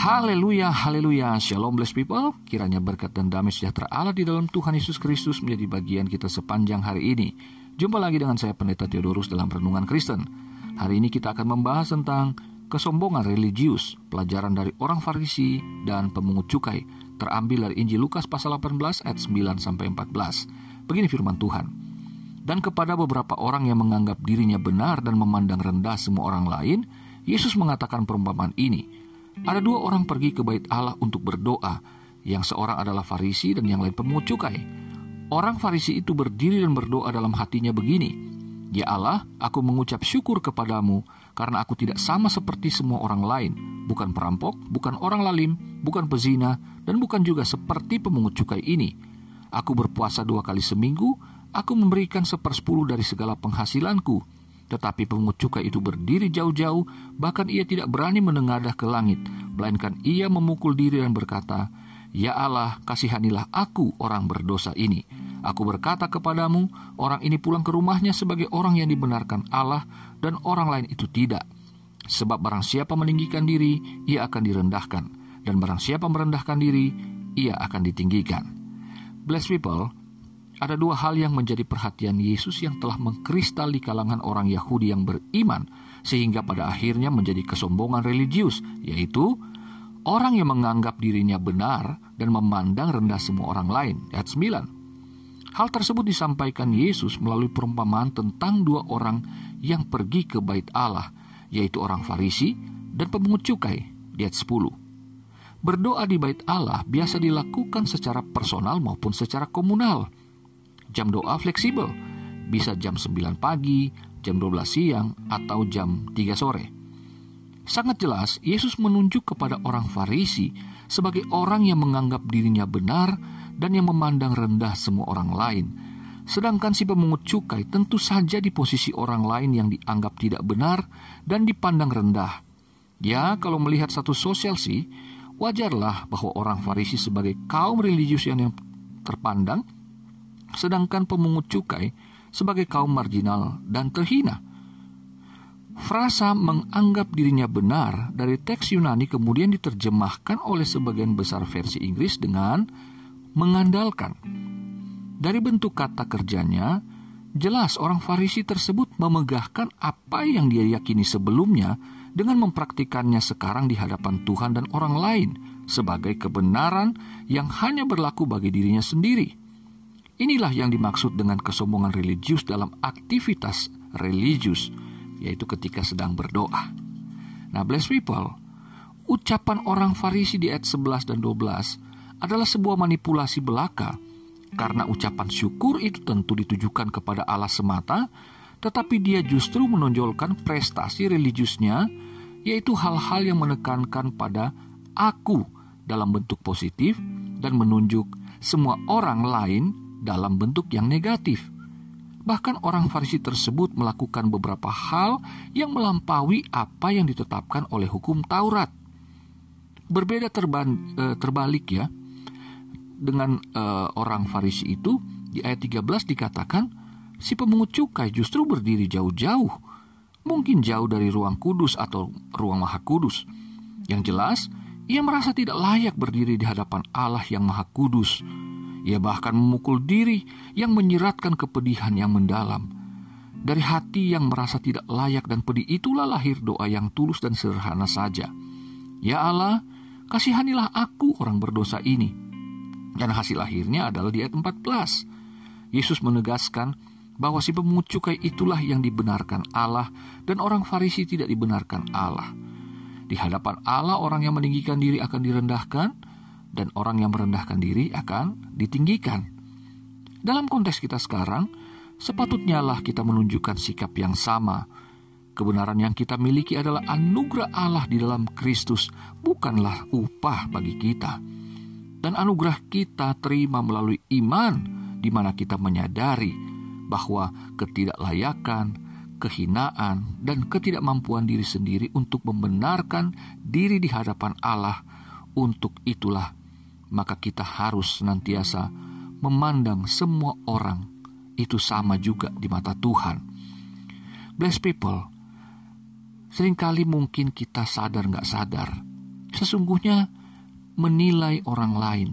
Haleluya, haleluya, shalom blessed people. Kiranya berkat dan damai sejahtera Allah di dalam Tuhan Yesus Kristus menjadi bagian kita sepanjang hari ini. Jumpa lagi dengan saya Pendeta Theodorus dalam Renungan Kristen. Hari ini kita akan membahas tentang kesombongan religius, pelajaran dari orang Farisi dan pemungut cukai, terambil dari Injil Lukas pasal 18 ayat 9 sampai 14. Begini firman Tuhan. Dan kepada beberapa orang yang menganggap dirinya benar dan memandang rendah semua orang lain, Yesus mengatakan perumpamaan ini ada dua orang pergi ke bait Allah untuk berdoa, yang seorang adalah Farisi dan yang lain pemungut cukai. Orang Farisi itu berdiri dan berdoa dalam hatinya begini, Ya Allah, aku mengucap syukur kepadamu karena aku tidak sama seperti semua orang lain, bukan perampok, bukan orang lalim, bukan pezina, dan bukan juga seperti pemungut cukai ini. Aku berpuasa dua kali seminggu, aku memberikan sepersepuluh dari segala penghasilanku, tetapi pemungut cukai itu berdiri jauh-jauh, bahkan ia tidak berani menengadah ke langit, melainkan ia memukul diri dan berkata, Ya Allah, kasihanilah aku orang berdosa ini. Aku berkata kepadamu, orang ini pulang ke rumahnya sebagai orang yang dibenarkan Allah, dan orang lain itu tidak. Sebab barang siapa meninggikan diri, ia akan direndahkan. Dan barang siapa merendahkan diri, ia akan ditinggikan. Bless people, ada dua hal yang menjadi perhatian Yesus yang telah mengkristal di kalangan orang Yahudi yang beriman, sehingga pada akhirnya menjadi kesombongan religius, yaitu orang yang menganggap dirinya benar dan memandang rendah semua orang lain. Ayat 9. Hal tersebut disampaikan Yesus melalui perumpamaan tentang dua orang yang pergi ke bait Allah, yaitu orang Farisi dan pemungut cukai. Ayat 10. Berdoa di bait Allah biasa dilakukan secara personal maupun secara komunal Jam doa fleksibel, bisa jam 9 pagi, jam 12 siang, atau jam 3 sore. Sangat jelas, Yesus menunjuk kepada orang Farisi sebagai orang yang menganggap dirinya benar dan yang memandang rendah semua orang lain. Sedangkan si pemungut cukai tentu saja di posisi orang lain yang dianggap tidak benar dan dipandang rendah. Ya, kalau melihat satu sosial sih, wajarlah bahwa orang Farisi sebagai kaum religius yang terpandang sedangkan pemungut cukai sebagai kaum marginal dan terhina. Frasa menganggap dirinya benar dari teks Yunani kemudian diterjemahkan oleh sebagian besar versi Inggris dengan mengandalkan. Dari bentuk kata kerjanya, jelas orang Farisi tersebut memegahkan apa yang dia yakini sebelumnya dengan mempraktikannya sekarang di hadapan Tuhan dan orang lain sebagai kebenaran yang hanya berlaku bagi dirinya sendiri. Inilah yang dimaksud dengan kesombongan religius dalam aktivitas religius, yaitu ketika sedang berdoa. Nah, bless people, ucapan orang Farisi di ayat 11 dan 12 adalah sebuah manipulasi belaka, karena ucapan syukur itu tentu ditujukan kepada Allah semata, tetapi dia justru menonjolkan prestasi religiusnya, yaitu hal-hal yang menekankan pada aku dalam bentuk positif dan menunjuk semua orang lain dalam bentuk yang negatif. Bahkan orang Farisi tersebut melakukan beberapa hal yang melampaui apa yang ditetapkan oleh hukum Taurat. Berbeda e, terbalik ya dengan e, orang Farisi itu di ayat 13 dikatakan si pemungut cukai justru berdiri jauh-jauh, mungkin jauh dari ruang kudus atau ruang maha kudus. Yang jelas, ia merasa tidak layak berdiri di hadapan Allah yang maha kudus ia bahkan memukul diri yang menyeratkan kepedihan yang mendalam. Dari hati yang merasa tidak layak dan pedih itulah lahir doa yang tulus dan sederhana saja. Ya Allah, kasihanilah aku orang berdosa ini. Dan hasil akhirnya adalah di ayat 14. Yesus menegaskan bahwa si pemungut cukai itulah yang dibenarkan Allah dan orang Farisi tidak dibenarkan Allah. Di hadapan Allah orang yang meninggikan diri akan direndahkan, dan orang yang merendahkan diri akan ditinggikan. Dalam konteks kita sekarang, sepatutnya lah kita menunjukkan sikap yang sama. Kebenaran yang kita miliki adalah anugerah Allah di dalam Kristus, bukanlah upah bagi kita. Dan anugerah kita terima melalui iman, di mana kita menyadari bahwa ketidaklayakan, kehinaan, dan ketidakmampuan diri sendiri untuk membenarkan diri di hadapan Allah. Untuk itulah maka kita harus senantiasa memandang semua orang itu sama juga di mata Tuhan. Bless people, sering kali mungkin kita sadar nggak sadar, sesungguhnya menilai orang lain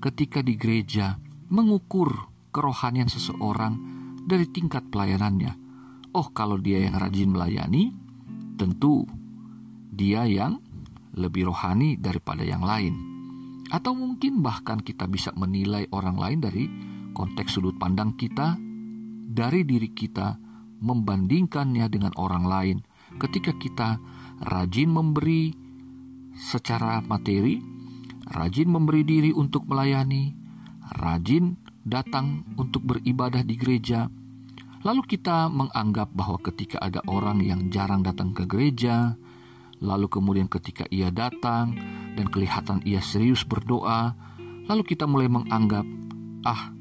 ketika di gereja mengukur kerohanian seseorang dari tingkat pelayanannya. Oh, kalau dia yang rajin melayani, tentu dia yang lebih rohani daripada yang lain. Atau mungkin bahkan kita bisa menilai orang lain dari konteks sudut pandang kita, dari diri kita, membandingkannya dengan orang lain. Ketika kita rajin memberi secara materi, rajin memberi diri untuk melayani, rajin datang untuk beribadah di gereja, lalu kita menganggap bahwa ketika ada orang yang jarang datang ke gereja, lalu kemudian ketika ia datang dan kelihatan ia serius berdoa, lalu kita mulai menganggap, ah,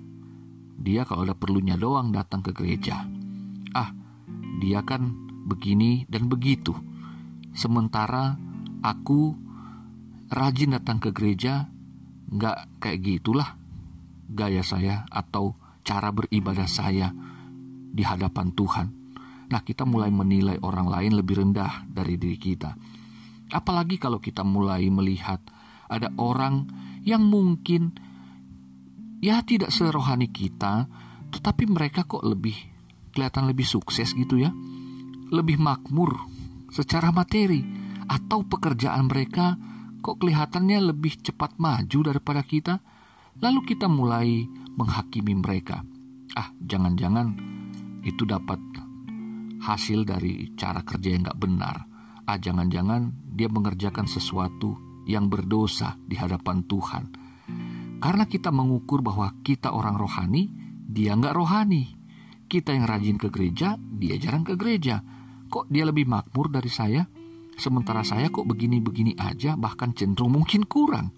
dia kalau ada perlunya doang datang ke gereja. Ah, dia kan begini dan begitu. Sementara aku rajin datang ke gereja, nggak kayak gitulah gaya saya atau cara beribadah saya di hadapan Tuhan. Nah, kita mulai menilai orang lain lebih rendah dari diri kita. Apalagi kalau kita mulai melihat ada orang yang mungkin ya tidak serohani kita, tetapi mereka kok lebih kelihatan lebih sukses gitu ya. Lebih makmur secara materi atau pekerjaan mereka kok kelihatannya lebih cepat maju daripada kita Lalu kita mulai menghakimi mereka. Ah, jangan-jangan itu dapat hasil dari cara kerja yang gak benar. Ah, jangan-jangan dia mengerjakan sesuatu yang berdosa di hadapan Tuhan. Karena kita mengukur bahwa kita orang rohani, dia nggak rohani. Kita yang rajin ke gereja, dia jarang ke gereja. Kok dia lebih makmur dari saya? Sementara saya kok begini-begini aja, bahkan cenderung mungkin kurang.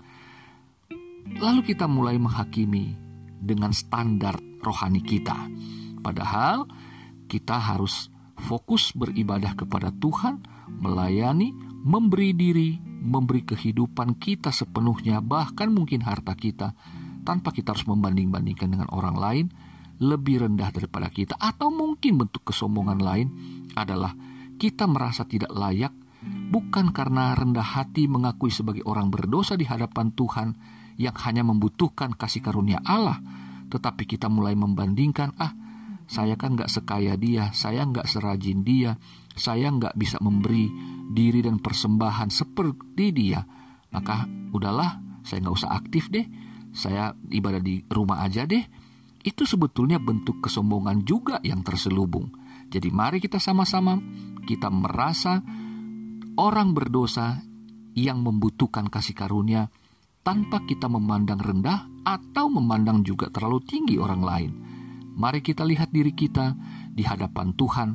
Lalu kita mulai menghakimi dengan standar rohani kita. Padahal kita harus fokus beribadah kepada Tuhan, melayani, memberi diri, memberi kehidupan kita sepenuhnya, bahkan mungkin harta kita, tanpa kita harus membanding-bandingkan dengan orang lain lebih rendah daripada kita, atau mungkin bentuk kesombongan lain adalah kita merasa tidak layak, bukan karena rendah hati mengakui sebagai orang berdosa di hadapan Tuhan, yang hanya membutuhkan kasih karunia Allah, tetapi kita mulai membandingkan, ah, saya kan nggak sekaya dia, saya nggak serajin dia, saya nggak bisa memberi diri dan persembahan seperti dia. Maka udahlah, saya nggak usah aktif deh, saya ibadah di rumah aja deh. Itu sebetulnya bentuk kesombongan juga yang terselubung. Jadi mari kita sama-sama kita merasa orang berdosa yang membutuhkan kasih karunia tanpa kita memandang rendah atau memandang juga terlalu tinggi orang lain. Mari kita lihat diri kita di hadapan Tuhan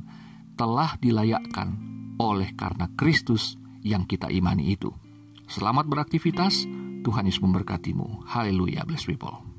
telah dilayakkan oleh karena Kristus yang kita imani itu. Selamat beraktivitas, Tuhan Yesus memberkatimu. Haleluya, bless people.